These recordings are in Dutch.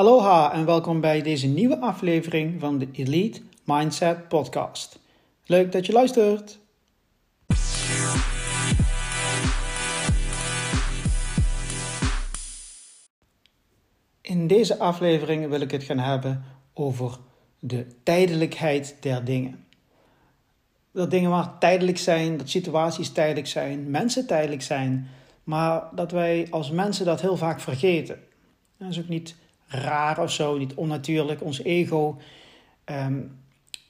Aloha en welkom bij deze nieuwe aflevering van de Elite Mindset Podcast. Leuk dat je luistert. In deze aflevering wil ik het gaan hebben over de tijdelijkheid der dingen. Dat dingen maar tijdelijk zijn, dat situaties tijdelijk zijn, mensen tijdelijk zijn, maar dat wij als mensen dat heel vaak vergeten. Dat is ook niet raar of zo, niet onnatuurlijk. Ons ego ehm,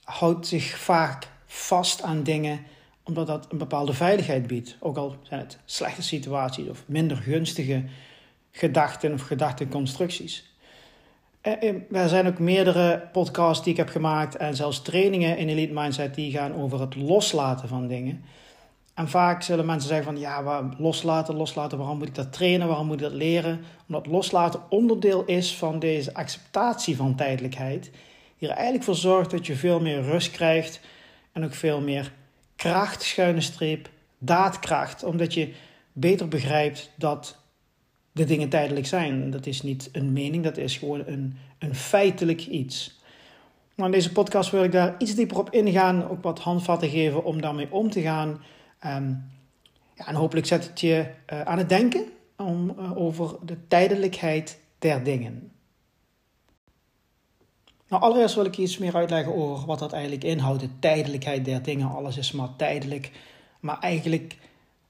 houdt zich vaak vast aan dingen omdat dat een bepaalde veiligheid biedt. Ook al zijn het slechte situaties of minder gunstige gedachten of gedachtenconstructies. Eh, eh, er zijn ook meerdere podcasts die ik heb gemaakt en zelfs trainingen in Elite Mindset die gaan over het loslaten van dingen. En vaak zullen mensen zeggen van ja, loslaten, loslaten, waarom moet ik dat trainen, waarom moet ik dat leren? Omdat loslaten onderdeel is van deze acceptatie van tijdelijkheid, die er eigenlijk voor zorgt dat je veel meer rust krijgt en ook veel meer kracht, schuine streep, daadkracht, omdat je beter begrijpt dat de dingen tijdelijk zijn. Dat is niet een mening, dat is gewoon een, een feitelijk iets. Maar in deze podcast wil ik daar iets dieper op ingaan, ook wat handvatten geven om daarmee om te gaan. Ehm, ja, en hopelijk zet het je uh, aan het denken om, uh, over de tijdelijkheid der dingen. Nou, allereerst wil ik iets meer uitleggen over wat dat eigenlijk inhoudt, de tijdelijkheid der dingen. Alles is maar tijdelijk. Maar eigenlijk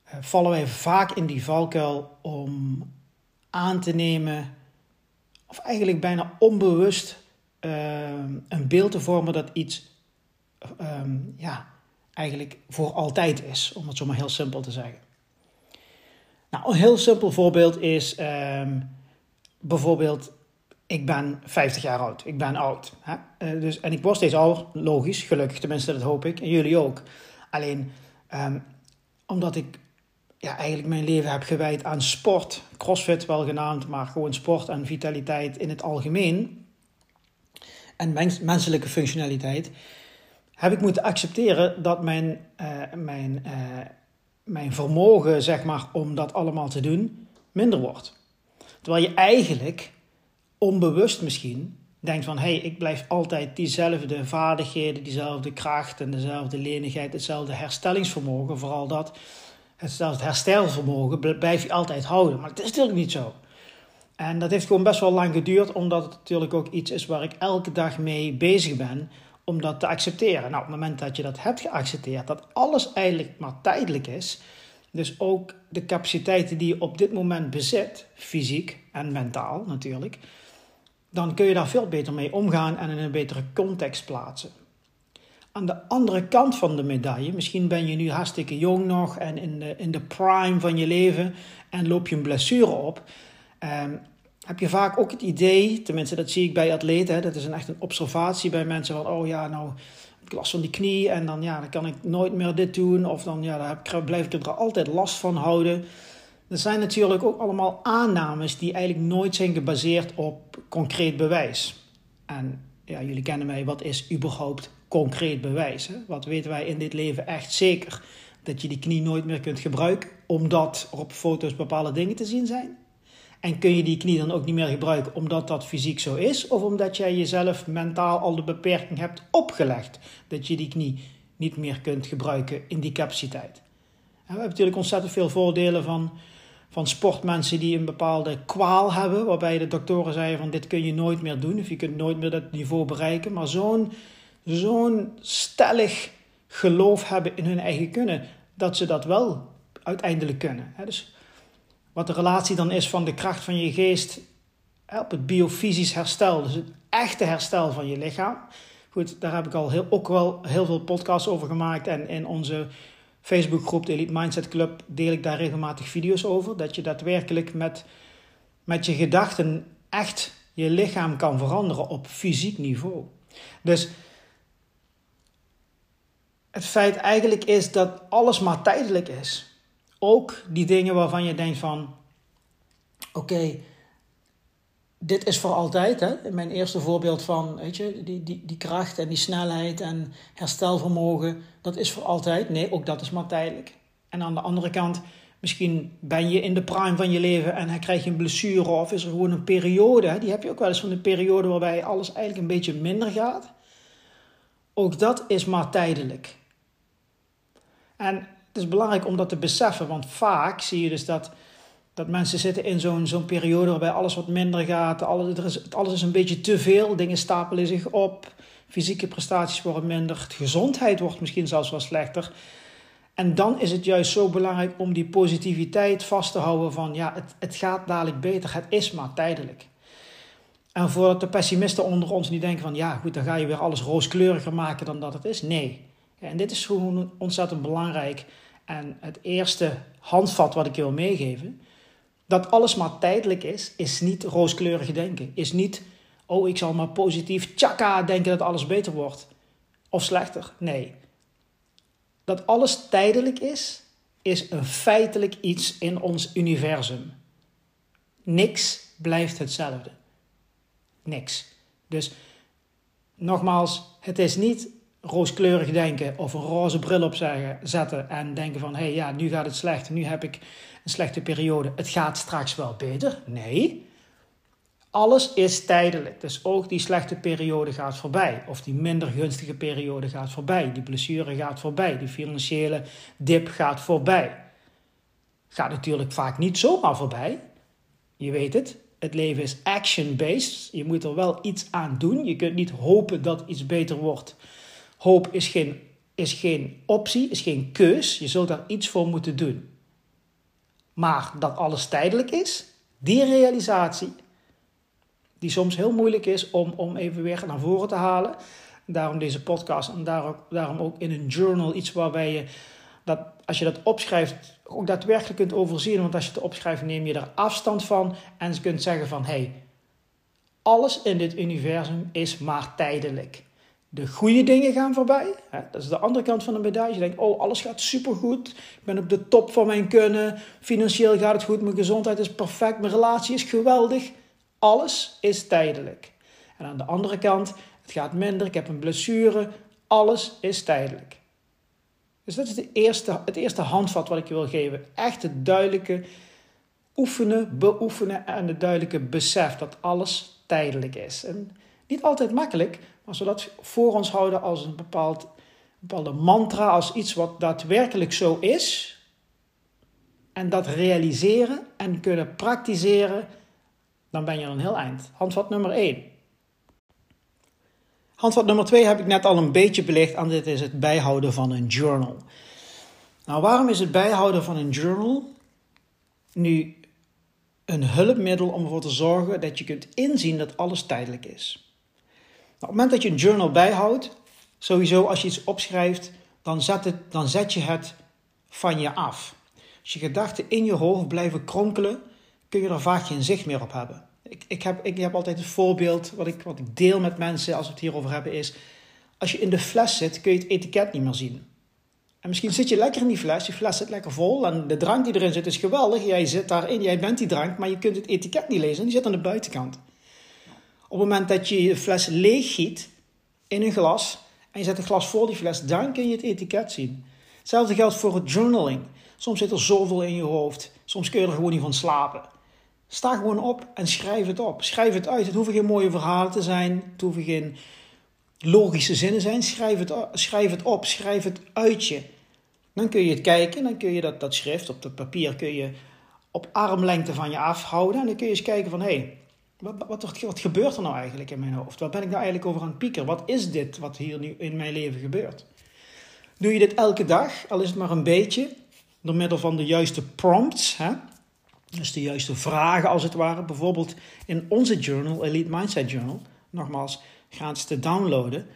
uh, vallen wij vaak in die valkuil om aan te nemen, of eigenlijk bijna onbewust een beeld te vormen dat iets um, ja, eigenlijk voor altijd is, om het zo maar heel simpel te zeggen. Nou, een heel simpel voorbeeld is um, bijvoorbeeld, ik ben 50 jaar oud, ik ben oud. Hè? Uh, dus, en ik word steeds ouder, logisch, gelukkig tenminste, dat hoop ik, en jullie ook. Alleen, um, omdat ik ja, eigenlijk mijn leven heb gewijd aan sport, crossfit wel genaamd, maar gewoon sport en vitaliteit in het algemeen, en mens, menselijke functionaliteit, heb ik moeten accepteren dat mijn, uh, mijn, uh, mijn vermogen, zeg maar, om dat allemaal te doen, minder wordt. Terwijl je eigenlijk, onbewust misschien, denkt van... hé, hey, ik blijf altijd diezelfde vaardigheden, diezelfde kracht en dezelfde lenigheid... hetzelfde herstellingsvermogen, vooral dat... hetzelfde herstelvermogen blijf je altijd houden. Maar het is natuurlijk niet zo. En dat heeft gewoon best wel lang geduurd, omdat het natuurlijk ook iets is waar ik elke dag mee bezig ben om dat te accepteren. Nou, op het moment dat je dat hebt geaccepteerd, dat alles eigenlijk maar tijdelijk is, dus ook de capaciteiten die je op dit moment bezit, fysiek en mentaal natuurlijk, dan kun je daar veel beter mee omgaan en in een betere context plaatsen. Aan de andere kant van de medaille, misschien ben je nu hartstikke jong nog en in de, in de prime van je leven en loop je een blessure op. Um, heb je vaak ook het idee, tenminste dat zie ik bij atleten, dat is een echt een observatie bij mensen van, oh ja, nou, ik last van die knie en dan, ja, dan kan ik nooit meer dit doen of dan ja, dan blijf ik er altijd last van houden. Er zijn natuurlijk ook allemaal aannames die eigenlijk nooit zijn gebaseerd op concreet bewijs. En ja, jullie kennen mij, wat is überhaupt concreet bewijs? Hè? Wat weten wij in dit leven echt zeker? Dat je die knie nooit meer kunt gebruiken omdat er op foto's bepaalde dingen te zien zijn? En kun je die knie dan ook niet meer gebruiken omdat dat fysiek zo is? Of omdat jij jezelf mentaal al de beperking hebt opgelegd dat je die knie niet meer kunt gebruiken in die capaciteit? En we hebben natuurlijk ontzettend veel voordelen van, van sportmensen die een bepaalde kwaal hebben, waarbij de doktoren zeiden van dit kun je nooit meer doen of je kunt nooit meer dat niveau bereiken. Maar zo'n zo'n stellig geloof hebben in hun eigen kunnen, dat ze dat wel uiteindelijk kunnen. Dus wat de relatie dan is van de kracht van je geest op het biofysisch herstel. Dus het echte herstel van je lichaam. Goed, daar heb ik al heel, ook wel heel veel podcasts over gemaakt. En in onze Facebookgroep, de Elite Mindset Club, deel ik daar regelmatig video's over. Dat je daadwerkelijk met, met je gedachten echt je lichaam kan veranderen op fysiek niveau. Dus het feit eigenlijk is dat alles maar tijdelijk is ook die dingen waarvan je denkt van, oké, dit is voor altijd. Hè? Mijn eerste voorbeeld van, weet je, die, die, die kracht en die snelheid en herstelvermogen, dat is voor altijd. Nee, ook dat is maar tijdelijk. En aan de andere kant Misschien ben je in de prime van je leven en krijg je een blessure of is er gewoon een periode. Die heb je ook wel eens van een periode waarbij alles eigenlijk een beetje minder gaat. Ook dat is maar tijdelijk. En het is belangrijk om dat te beseffen, want vaak zie je dus dat, dat mensen zitten in zo'n zo'n periode waarbij alles wat minder gaat, alles, er is, alles is een beetje te veel, dingen stapelen zich op, fysieke prestaties worden minder, gezondheid wordt misschien zelfs wel slechter. En dan is het juist zo belangrijk om die positiviteit vast te houden van ja, het, het gaat dadelijk beter, het is maar tijdelijk. En voor de pessimisten onder ons die denken van ja, goed, dan ga je weer alles rooskleuriger maken dan dat het is. Nee. En dit is gewoon ontzettend belangrijk. En het eerste handvat wat ik wil meegeven, dat alles maar tijdelijk is, is niet rooskleurig denken. Is niet, oh, ik zal maar positief tjaka denken dat alles beter wordt. Of slechter. Nee. Dat alles tijdelijk is, is een feitelijk iets in ons universum. Niks blijft hetzelfde. Niks. Dus nogmaals, het is niet rooskleurig denken of een roze bril op zetten en denken van hé hey, ja, nu gaat het slecht, nu heb ik een slechte periode, het gaat straks wel beter. Nee, alles is tijdelijk. Dus ook die slechte periode gaat voorbij. Of die minder gunstige periode gaat voorbij. Die blessure gaat voorbij. Die financiële dip gaat voorbij. Gaat natuurlijk vaak niet zomaar voorbij. Je weet het. Het leven is action-based. Je moet er wel iets aan doen. Je kunt niet hopen dat iets beter wordt. Hoop is geen, is geen optie, is geen keus. Je zult daar iets voor moeten doen. Maar dat alles tijdelijk is, die realisatie, die soms heel moeilijk is om, om even weer naar voren te halen. Daarom deze podcast en daarom, daarom ook in een journal iets waarbij je dat als je dat opschrijft ook daadwerkelijk kunt overzien. Want als je het opschrijft neem je er afstand van en je kunt zeggen van hé, hey, alles in dit universum is maar tijdelijk. De goede dingen gaan voorbij. Dat is de andere kant van de medaille. Je denkt, oh, alles gaat supergoed. Ik ben op de top van mijn kunnen. Financieel gaat het goed. Mijn gezondheid is perfect. Mijn relatie is geweldig. Alles is tijdelijk. En aan de andere kant, het gaat minder. Ik heb een blessure. Alles is tijdelijk. Dus dat is de eerste, het eerste handvat wat ik je wil geven. Echt het duidelijke oefenen, beoefenen en het duidelijke besef dat alles tijdelijk is. En niet altijd makkelijk, zodat we voor ons houden als een bepaald, bepaalde mantra, als iets wat daadwerkelijk zo is. En dat realiseren en kunnen praktiseren, dan ben je al een heel eind. Handvat nummer 1. Handvat nummer 2 heb ik net al een beetje belicht en dit is het bijhouden van een journal. Nou, waarom is het bijhouden van een journal nu een hulpmiddel om ervoor te zorgen dat je kunt inzien dat alles tijdelijk is? Nou, op het moment dat je een journal bijhoudt, sowieso als je iets opschrijft, dan zet, het, dan zet je het van je af. Als je gedachten in je hoofd blijven kronkelen, kun je er vaak geen zicht meer op hebben. Ik, ik, heb, ik heb altijd het voorbeeld, wat ik, wat ik deel met mensen als we het hierover hebben, is... Als je in de fles zit, kun je het etiket niet meer zien. En misschien zit je lekker in die fles, die fles zit lekker vol en de drank die erin zit is geweldig. Jij zit daarin, jij bent die drank, maar je kunt het etiket niet lezen, die zit aan de buitenkant. Op het moment dat je je fles leeg giet in een glas en je zet een glas voor die fles, dan kun je het etiket zien. Hetzelfde geldt voor het journaling. Soms zit er zoveel in je hoofd, soms kun je er gewoon niet van slapen. Sta gewoon op en schrijf het op. Schrijf het uit. Het hoeven geen mooie verhalen te zijn. Het hoeven geen logische zinnen zijn. Schrijf het, schrijf het op. Schrijf het uit je. Dan kun je het kijken. Dan kun je dat, dat schrift op dat papier kun je op armlengte van je afhouden. En dan kun je eens kijken van... Hé, hey, wat, wat, wat, gebeurt er nou eigenlijk in mijn hoofd? Wat ben ik nou eigenlijk over aan het piekeren? Wat is dit wat hier nu in mijn leven gebeurt? Doe je dit elke dag, al is het maar een beetje, door middel van de juiste prompts, hè? Dus de juiste vragen als het ware. Bijvoorbeeld in onze journal, Elite Mindset Journal, nogmaals gratis te downloaden.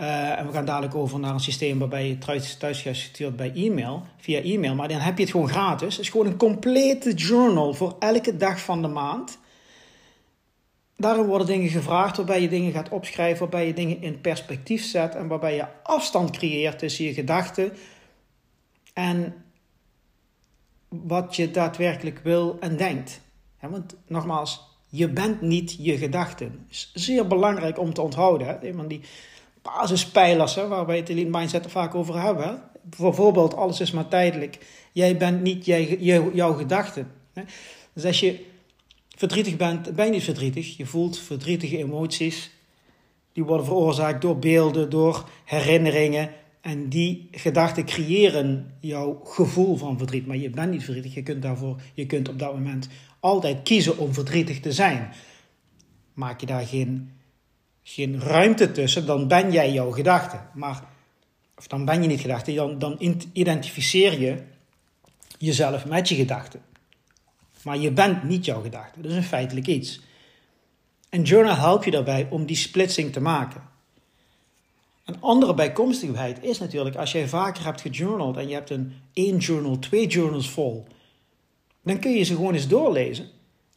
Uh, en we gaan dadelijk over naar een systeem waarbij je thuis, thuis gestuurd bij e-mail, via e-mail. Maar dan heb je het gewoon gratis. Het is gewoon een complete journal voor elke dag van de maand. Daarin worden dingen gevraagd waarbij je dingen gaat opschrijven, waarbij je dingen in perspectief zet en waarbij je afstand creëert tussen je gedachten en wat je daadwerkelijk wil en denkt. want nogmaals, je bent niet je gedachten. Is zeer belangrijk om te onthouden. Hè? Een van die basispijlers hè, waar wij het in mindset vaak over hebben. Bijvoorbeeld, alles is maar tijdelijk. Jij bent niet jij, jouw gedachten. Dus als je verdrietig bent, ben je niet verdrietig. Je voelt verdrietige emoties. Die worden veroorzaakt door beelden, door herinneringen. En die gedachten creëren jouw gevoel van verdriet. Maar je bent niet verdrietig. Je kunt, daarvoor, je kunt op dat moment altijd kiezen om verdrietig te zijn. Maak je daar geen, geen ruimte tussen, dan ben jij jouw gedachte. Maar, of dan ben je niet gedachte, dan, dan identificeer je jezelf met je gedachten. Maar je bent niet jouw gedachte. Dat is een feitelijk iets. En journal helpt je daarbij om die splitsing te maken. Een andere bijkomstigheid is natuurlijk als jij vaker hebt gejournald en je hebt een één journal, twee journals vol, dan kun je ze gewoon eens doorlezen.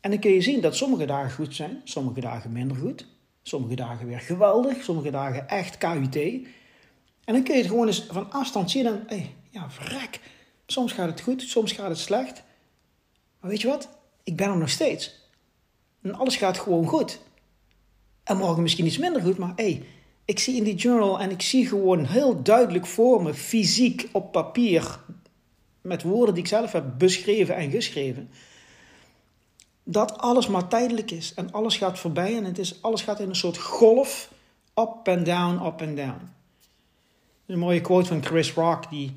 En dan kun je zien dat sommige dagen goed zijn, sommige dagen minder goed, sommige dagen weer geweldig, sommige dagen echt KUT. En dan kun je het gewoon eens van afstand zien en, hey, ja, vrek. Soms gaat het goed, soms gaat het slecht. Maar weet je wat? Ik ben er nog steeds. En alles gaat gewoon goed. En morgen misschien iets minder goed, maar hey, ik zie in die journal en ik zie gewoon heel duidelijk voor me, fysiek op papier, met woorden die ik zelf heb beschreven en geschreven, dat alles maar tijdelijk is en alles gaat voorbij en het is, alles gaat in een soort golf, up and down, up and down. Een mooie quote van Chris Rock, die,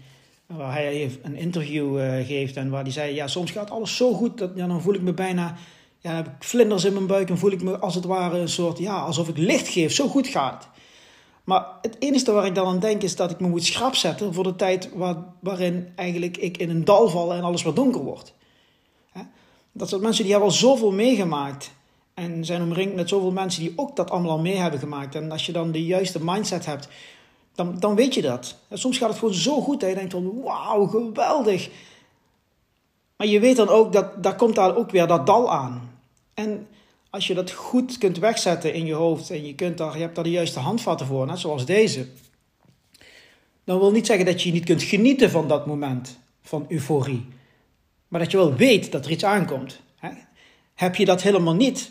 waar hij een interview uh, geeft en waar hij zei, ja, soms gaat alles zo goed, dat dan voel ik me bijna, ja, heb ik vlinders in mijn buik en voel ik me als het ware een soort, ja, alsof ik licht geef, zo goed gaat maar het enige waar ik dan aan denk is dat ik me moet schrap zetten voor de tijd waar, waarin eigenlijk ik in een dal val en alles wat donker wordt. Dat soort mensen die hebben al zoveel meegemaakt en zijn omringd met zoveel mensen die ook dat allemaal al mee hebben gemaakt. En als je dan de juiste mindset hebt, dan, dan weet je dat. En soms gaat het gewoon zo goed dat je denkt van wauw, geweldig. Maar je weet dan ook dat daar komt daar ook weer dat dal aan. En als je dat goed kunt wegzetten in je hoofd en je, kunt daar, je hebt daar de juiste handvatten voor, net zoals deze, dan wil niet zeggen dat je niet kunt genieten van dat moment van euforie. Maar dat je wel weet dat er iets aankomt. Heb je dat helemaal niet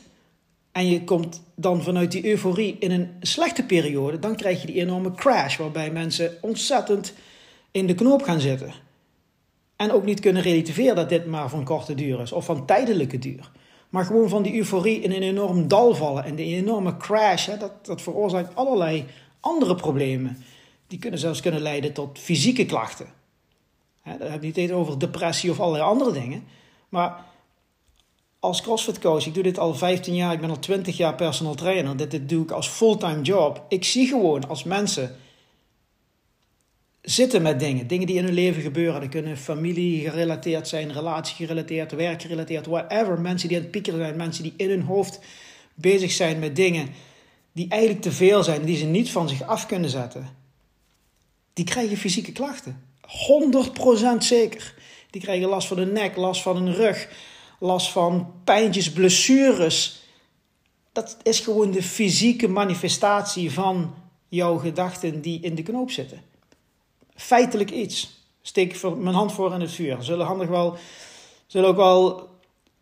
en je komt dan vanuit die euforie in een slechte periode, dan krijg je die enorme crash waarbij mensen ontzettend in de knoop gaan zitten. En ook niet kunnen relativeren dat dit maar van korte duur is of van tijdelijke duur. Maar gewoon van die euforie in een enorm dal vallen en de enorme crash, hè, dat, dat veroorzaakt allerlei andere problemen. Die kunnen zelfs kunnen leiden tot fysieke klachten. Hè, heb niet eens over depressie of allerlei andere dingen. Maar als CrossFit coach, ik doe dit al 15 jaar, ik ben al 20 jaar personal trainer. Dit, dit doe ik als fulltime job. Ik zie gewoon als mensen zitten met dingen. Dingen die in hun leven gebeuren. Dat kunnen familie gerelateerd zijn, relatie gerelateerd, werk gerelateerd, whatever. Mensen die aan het piekeren zijn, mensen die in hun hoofd bezig zijn met dingen die eigenlijk te veel zijn, die ze niet van zich af kunnen zetten. Die krijgen fysieke klachten. 100% zeker. Die krijgen last van de nek, last van hun rug, last van pijntjes, blessures. Dat is gewoon de fysieke manifestatie van jouw gedachten die in de knoop zitten feitelijk iets. Steek mijn hand voor in het vuur. Zullen handig wel, zullen ook wel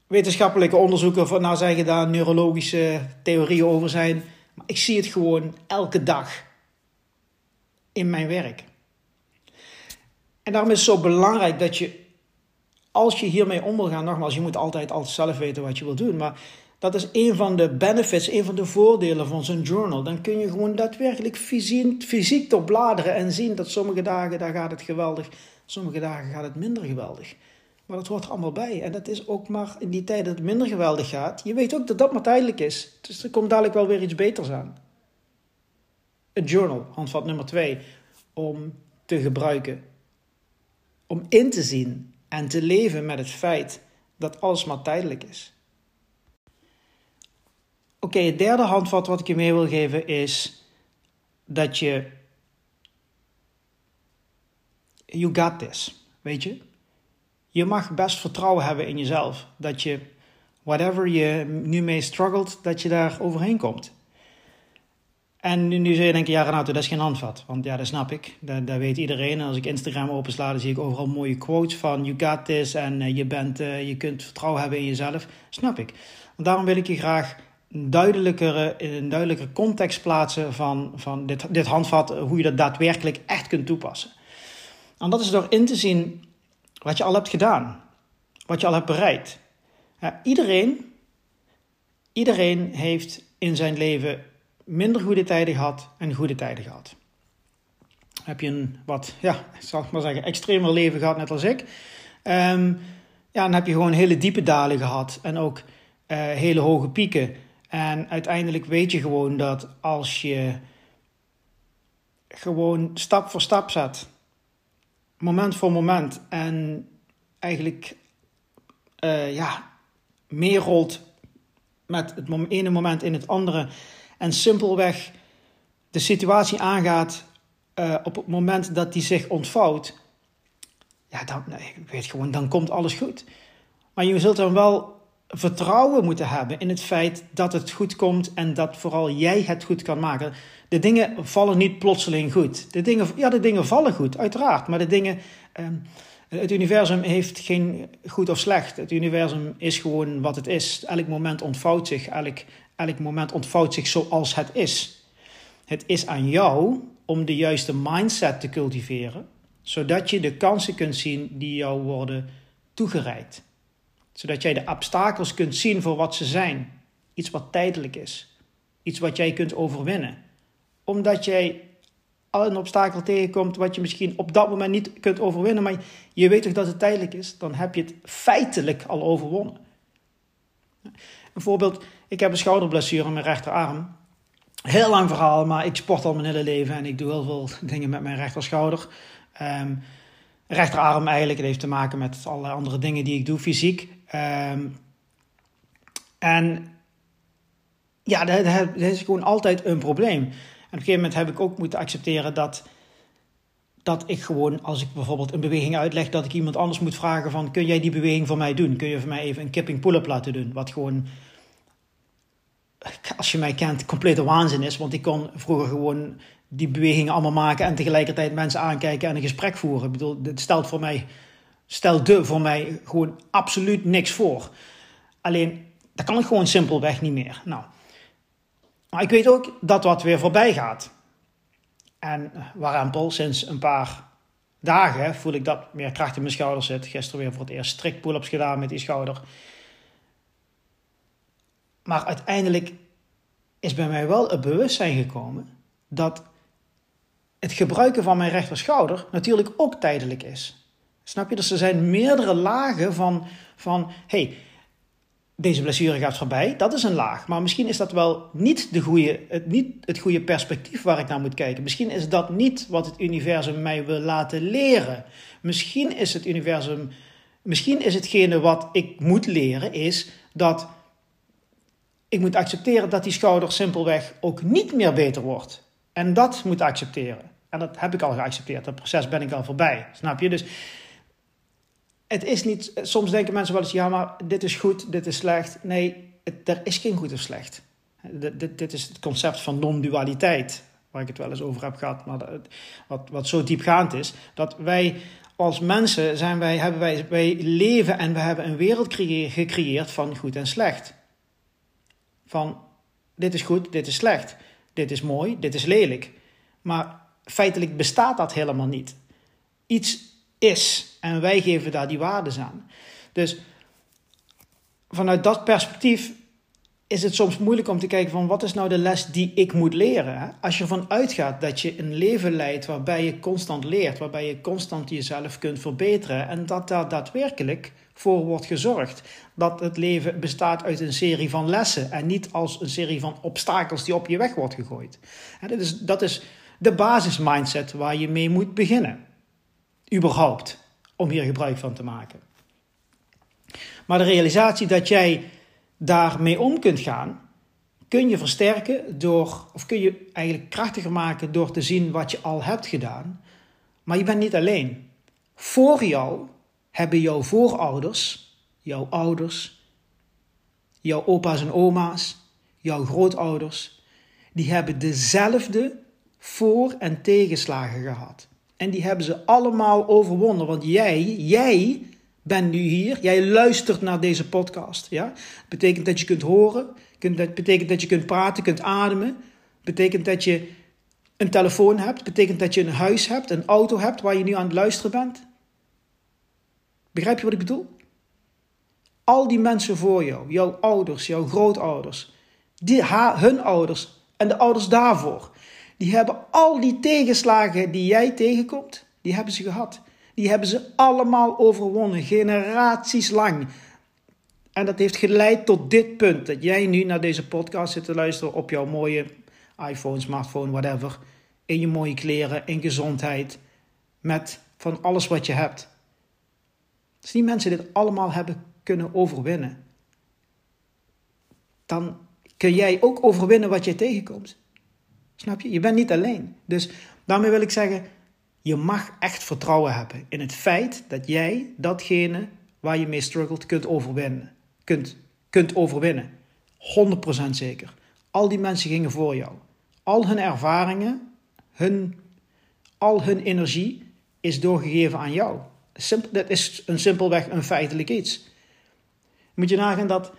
wetenschappelijke onderzoeken van, nou zeggen daar neurologische theorieën over zijn. Maar ik zie het gewoon elke dag in mijn werk. En daarom is het zo belangrijk dat je, als je hiermee om wil gaan, nogmaals, je moet altijd, altijd zelf weten wat je wil doen. Maar dat is een van de benefits, een van de voordelen van zo'n journal. Dan kun je gewoon daadwerkelijk fysiek, fysiek op bladeren en zien dat sommige dagen daar gaat het geweldig, sommige dagen gaat het minder geweldig. Maar dat hoort er allemaal bij. En dat is ook maar in die tijd dat het minder geweldig gaat. Je weet ook dat dat maar tijdelijk is. Dus er komt dadelijk wel weer iets beters aan. Een journal, handvat nummer twee, om te gebruiken. Om in te zien en te leven met het feit dat alles maar tijdelijk is. Oké, het derde handvat wat ik je mee wil geven is dat je. You got this. Weet je? Je mag best vertrouwen hebben in jezelf. Dat je, whatever je nu mee struggelt, dat je daar overheen komt. En nu, zul je denken, ja Renato, dat is geen handvat. Want ja, dat snap ik. Dat, weet iedereen. En als ik Instagram opensla, dan zie ik overal mooie quotes van... You got this en uh, je, bent, uh, je kunt vertrouwen hebben in jezelf. Snap ik. Daarom wil ik je graag duidelijkere, in een duidelijkere context plaatsen van, van dit, dit handvat, hoe je dat daadwerkelijk echt kunt toepassen. En dat is door in te zien wat je al hebt gedaan, wat je al hebt bereikt. Ja, iedereen, iedereen heeft in zijn leven minder goede tijden gehad en goede tijden gehad. Heb je een wat, ja, zal ik maar zeggen, extremer leven gehad, net als ik. Um, ja, dan heb je gewoon hele diepe dalen gehad en ook uh, hele hoge pieken. En uiteindelijk weet je gewoon dat als je gewoon stap voor stap zet, moment voor moment, en eigenlijk uh, ja, meer rolt met het ene moment in het andere, en simpelweg de situatie aangaat uh, op het moment dat die zich ontvouwt, ja, dan, nee, weet gewoon, dan komt alles goed. Maar je zult dan wel vertrouwen moeten hebben in het feit dat het goed komt en dat vooral jij het goed kan maken. De dingen vallen niet plotseling goed. De dingen, ja, de dingen vallen goed, uiteraard. Maar de dingen. Ehm, het universum heeft geen goed of slecht. Het universum is gewoon wat het is. Elk moment ontvouwt zich. Elk, elk moment ontvouwt zich zoals het is. Het is aan jou om de juiste mindset te cultiveren, zodat je de kansen kunt zien die jou worden toegereikt zodat jij de obstakels kunt zien voor wat ze zijn. Iets wat tijdelijk is. Iets wat jij kunt overwinnen. Omdat jij al een obstakel tegenkomt wat je misschien op dat moment niet kunt overwinnen, maar je weet toch dat het tijdelijk is, dan heb je het feitelijk al overwonnen. Een voorbeeld, ik heb een schouderblessure aan mijn rechterarm. Heel lang verhaal, maar ik sport al mijn hele leven en ik doe heel veel dingen met mijn rechterschouder. Um, rechterarm eigenlijk, het heeft te maken met allerlei andere dingen die ik doe fysiek. Um, en ja, dat, dat, is gewoon altijd een probleem. En op een gegeven moment heb ik ook moeten accepteren dat, dat ik gewoon, als ik bijvoorbeeld een beweging uitleg, dat ik iemand anders moet vragen van, kun jij die beweging voor mij doen? Kun je voor mij even een kipping pull-up laten doen? Wat gewoon, als je mij kent, complete waanzin is. Want ik kon vroeger gewoon die bewegingen allemaal maken en tegelijkertijd mensen aankijken en een gesprek voeren. Ik bedoel, dit stelt voor mij stelde voor mij gewoon absoluut niks voor. Alleen, dat kan ik gewoon simpelweg niet meer. Nou, maar ik weet ook dat wat weer voorbij gaat. En warempel, sinds een paar dagen voel ik dat meer kracht in mijn schouder zit. Gisteren weer voor het eerst strikt pull-ups gedaan met die schouder. Maar uiteindelijk is bij mij wel het bewustzijn gekomen dat het gebruiken van mijn rechterschouder natuurlijk ook tijdelijk is. Snap je? Dus er zijn meerdere lagen van, van hey, deze blessure gaat voorbij. Dat is een laag. Maar misschien is dat wel niet, de goede, het, niet het goede perspectief waar ik naar moet kijken. Misschien is dat niet wat het universum mij wil laten leren. Misschien is het universum. Misschien is hetgene wat ik moet leren, is dat ik moet accepteren dat die schouder simpelweg ook niet meer beter wordt. En dat moet accepteren. En dat heb ik al geaccepteerd. Dat proces ben ik al voorbij. Snap je? Dus het is niet, soms denken mensen wel eens, ja, maar dit is goed, dit is slecht. Nee, er is geen goed of slecht. Dit, dit, is het concept van non-dualiteit, waar ik het wel eens over heb gehad, maar wat, wat zo diepgaand is, dat wij als mensen zijn wij, hebben wij, wij leven en we hebben een wereld gecreëerd van goed en slecht. Van dit is goed, dit is slecht, dit is mooi, dit is lelijk. Maar feitelijk bestaat dat helemaal niet. Iets is en wij geven daar die waardes aan. Dus vanuit dat perspectief is het soms moeilijk om te kijken van wat is nou de les die ik moet leren. Als je ervan uitgaat dat je een leven leidt waarbij je constant leert, waarbij je constant jezelf kunt verbeteren en dat daar daadwerkelijk voor wordt gezorgd. Dat het leven bestaat uit een serie van lessen en niet als een serie van obstakels die op je weg wordt gegooid. En dat, is, dat is de basismindset waar je mee moet beginnen. Überhaupt om hier gebruik van te maken. Maar de realisatie dat jij daarmee om kunt gaan, kun je versterken door, of kun je eigenlijk krachtiger maken door te zien wat je al hebt gedaan. Maar je bent niet alleen. Voor jou hebben jouw voorouders, jouw ouders, jouw opa's en oma's, jouw grootouders, die hebben dezelfde voor- en tegenslagen gehad. En die hebben ze allemaal overwonnen. Want jij, jij bent nu hier. Jij luistert naar deze podcast. Ja? Betekent dat je kunt horen, betekent dat je kunt praten, kunt ademen. betekent dat je een telefoon hebt. betekent dat je een huis hebt, een auto hebt waar je nu aan het luisteren bent. Begrijp je wat ik bedoel? Al die mensen voor jou, jouw ouders, jouw grootouders, die, hun ouders en de ouders daarvoor, die hebben al die tegenslagen die jij tegenkomt, die hebben ze gehad. Die hebben ze allemaal overwonnen, generaties lang. En dat heeft geleid tot dit punt, dat jij nu naar deze podcast zit te luisteren op jouw mooie iPhone, smartphone, whatever. In je mooie kleren, in gezondheid, met van alles wat je hebt. Als die mensen dit allemaal hebben kunnen overwinnen, dan kun jij ook overwinnen wat je tegenkomt. Snap je? Je bent niet alleen. Dus daarmee wil ik zeggen, je mag echt vertrouwen hebben in het feit dat jij datgene waar je mee struggelt kunt overwinnen. Kunt, kunt overwinnen. 100% zeker. Al die mensen gingen voor jou. Al hun ervaringen, hun, al hun energie is doorgegeven aan jou. Simpel, dat is een simpelweg een feitelijk iets. Moet je nagaan dat,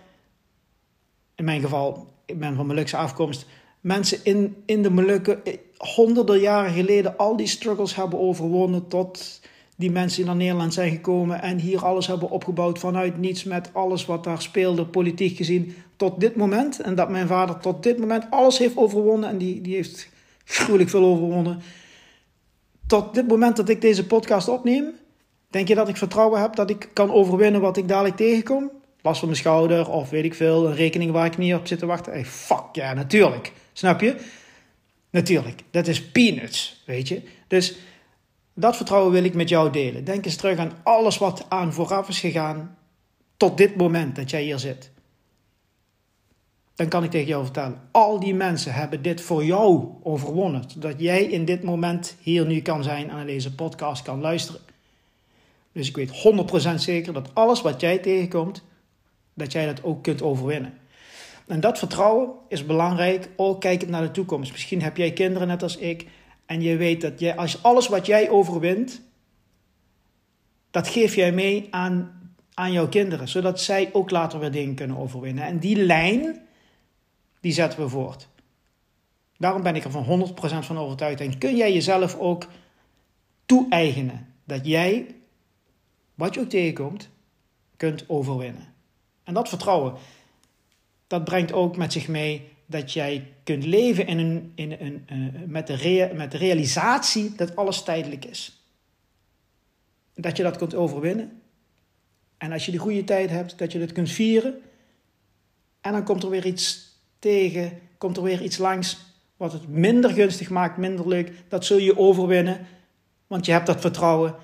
in mijn geval, ik ben van Molukse afkomst, mensen in, in de Molukken eh, honderden jaren geleden al die struggles hebben overwonnen tot die mensen naar Nederland zijn gekomen en hier alles hebben opgebouwd vanuit niets met alles wat daar speelde, politiek gezien, tot dit moment. En dat mijn vader tot dit moment alles heeft overwonnen en die, die heeft gruwelijk veel overwonnen. Tot dit moment dat ik deze podcast opneem, denk je dat ik vertrouwen heb dat ik kan overwinnen wat ik dadelijk tegenkom? Last van mijn schouder of weet ik veel, een rekening waar ik niet op zit te wachten. Hey, fuck ja, natuurlijk. Snap je? Natuurlijk, dat is peanuts, weet je. Dus dat vertrouwen wil ik met jou delen. Denk eens terug aan alles wat aan vooraf is gegaan tot dit moment dat jij hier zit. Dan kan ik tegen jou vertellen, al die mensen hebben dit voor jou overwonnen. Zodat jij in dit moment hier nu kan zijn en naar deze podcast kan luisteren. Dus ik weet 100% zeker dat alles wat jij tegenkomt, dat jij dat ook kunt overwinnen. En dat vertrouwen is belangrijk, ook kijkend naar de toekomst. Misschien heb jij kinderen net als ik en je weet dat jij, als alles wat jij overwint, dat geef jij mee aan, aan jouw kinderen, zodat zij ook later weer dingen kunnen overwinnen. En die lijn, die zetten we voort. Daarom ben ik er van 100% van overtuigd. En kun jij jezelf ook toe-eigenen dat jij, wat je ook tegenkomt, kunt overwinnen. En dat vertrouwen, dat brengt ook met zich mee dat jij kunt leven in een, in een, uh, met, de met de realisatie dat alles tijdelijk is. Dat je dat kunt overwinnen. En als je de goede tijd hebt, dat je dat kunt vieren. En dan komt er weer iets tegen, komt er weer iets langs wat het minder gunstig maakt, minder leuk. Dat zul je overwinnen, want je hebt dat vertrouwen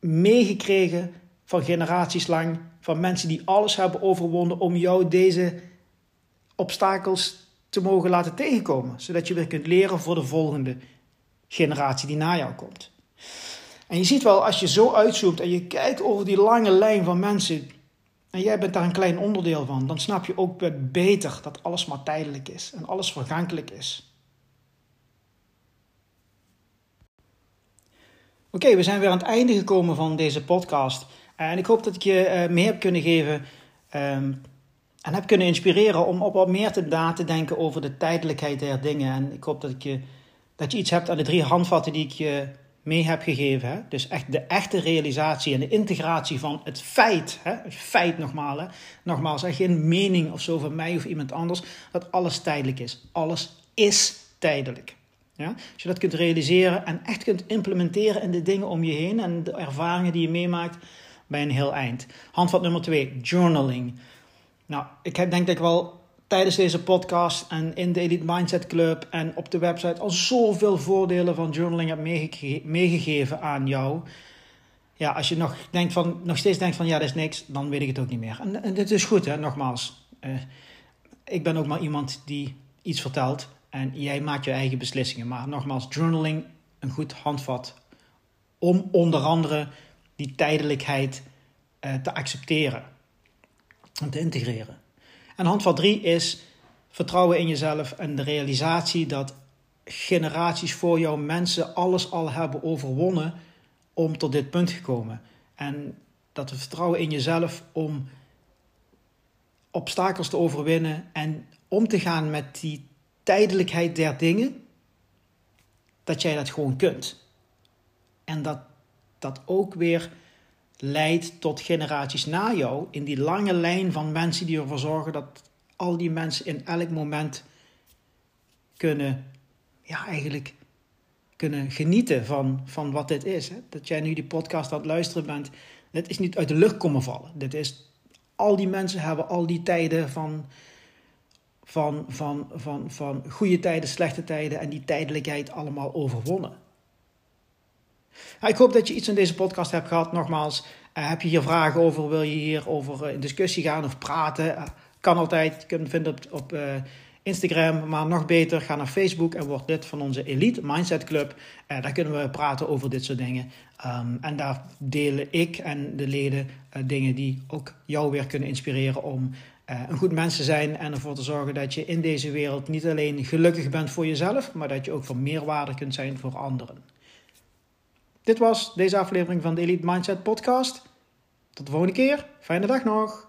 meegekregen van generaties lang van mensen die alles hebben overwonnen om jou deze obstakels te mogen laten tegenkomen. Zodat je weer kunt leren voor de volgende generatie die na jou komt. En je ziet wel, als je zo uitzoomt en je kijkt over die lange lijn van mensen. En jij bent daar een klein onderdeel van, dan snap je ook beter dat alles maar tijdelijk is en alles vergankelijk is. Oké, we zijn weer aan het einde gekomen van deze podcast. En ik hoop dat ik je uh, meer heb kunnen geven ehm, en heb kunnen inspireren om op wat meer te na te denken over de tijdelijkheid der dingen. En ik hoop dat, ik je, dat je iets hebt aan de drie handvatten die ik je mee heb gegeven. Hè? Dus echt de echte realisatie en de integratie van het feit. Hè? Het feit nogmaals. Hè? Nogmaals, hè? geen mening of zo van mij of iemand anders. Dat alles tijdelijk is. Alles is tijdelijk. Ja? Als je dat kunt realiseren en echt kunt implementeren in de dingen om je heen en de ervaringen die je meemaakt bij een heel eind. Handvat nummer twee, journaling. Nou, ik denk dat ik wel tijdens deze podcast en in de Elite Mindset Club en op de website al zoveel voordelen van journaling heb meegegeven aan jou. Ja, als je nog, denkt van, nog steeds denkt van ja, dat is niks, dan weet ik het ook niet meer. En, en dit is goed, hè, nogmaals. Uh, ik ben ook maar iemand die iets vertelt en jij maakt je eigen beslissingen. Maar nogmaals, journaling, een goed handvat om onder andere die tijdelijkheid uh, te accepteren en te integreren. En handvat drie is vertrouwen in jezelf en de realisatie dat generaties voor jou mensen alles al hebben overwonnen om tot dit punt gekomen. En dat vertrouwen in jezelf om obstakels te overwinnen en om te gaan met die tijdelijkheid der dingen, dat jij dat gewoon kunt. En dat dat ook weer leidt tot generaties na jou in die lange lijn van mensen die ervoor zorgen dat al die mensen in elk moment kunnen, ja, eigenlijk kunnen genieten van, van wat dit is. Hè? Dat jij nu die podcast aan het luisteren bent, dit is niet uit de lucht komen vallen. Dit is, al die mensen hebben al die tijden van, van, van, van, van goede tijden, slechte tijden en die tijdelijkheid allemaal overwonnen. ik hoop dat je iets in deze podcast hebt gehad. Nogmaals, uh, heb je hier vragen over, wil je hier over uh, in discussie gaan of praten? Uh, kan altijd, je kunt me vinden op, op Instagram, maar nog beter, ga naar Facebook en word lid van onze Elite Mindset Club. Daar kunnen we praten over dit soort dingen. Um, en daar delen ik en de leden dingen die ook jou weer kunnen inspireren om uh, een goed mens te zijn en ervoor te zorgen dat je in deze wereld niet alleen gelukkig bent voor jezelf, maar dat je ook van meerwaarde kunt zijn voor anderen. Dit was deze aflevering van de Elite Mindset Podcast. Tot de volgende keer. Fijne dag nog.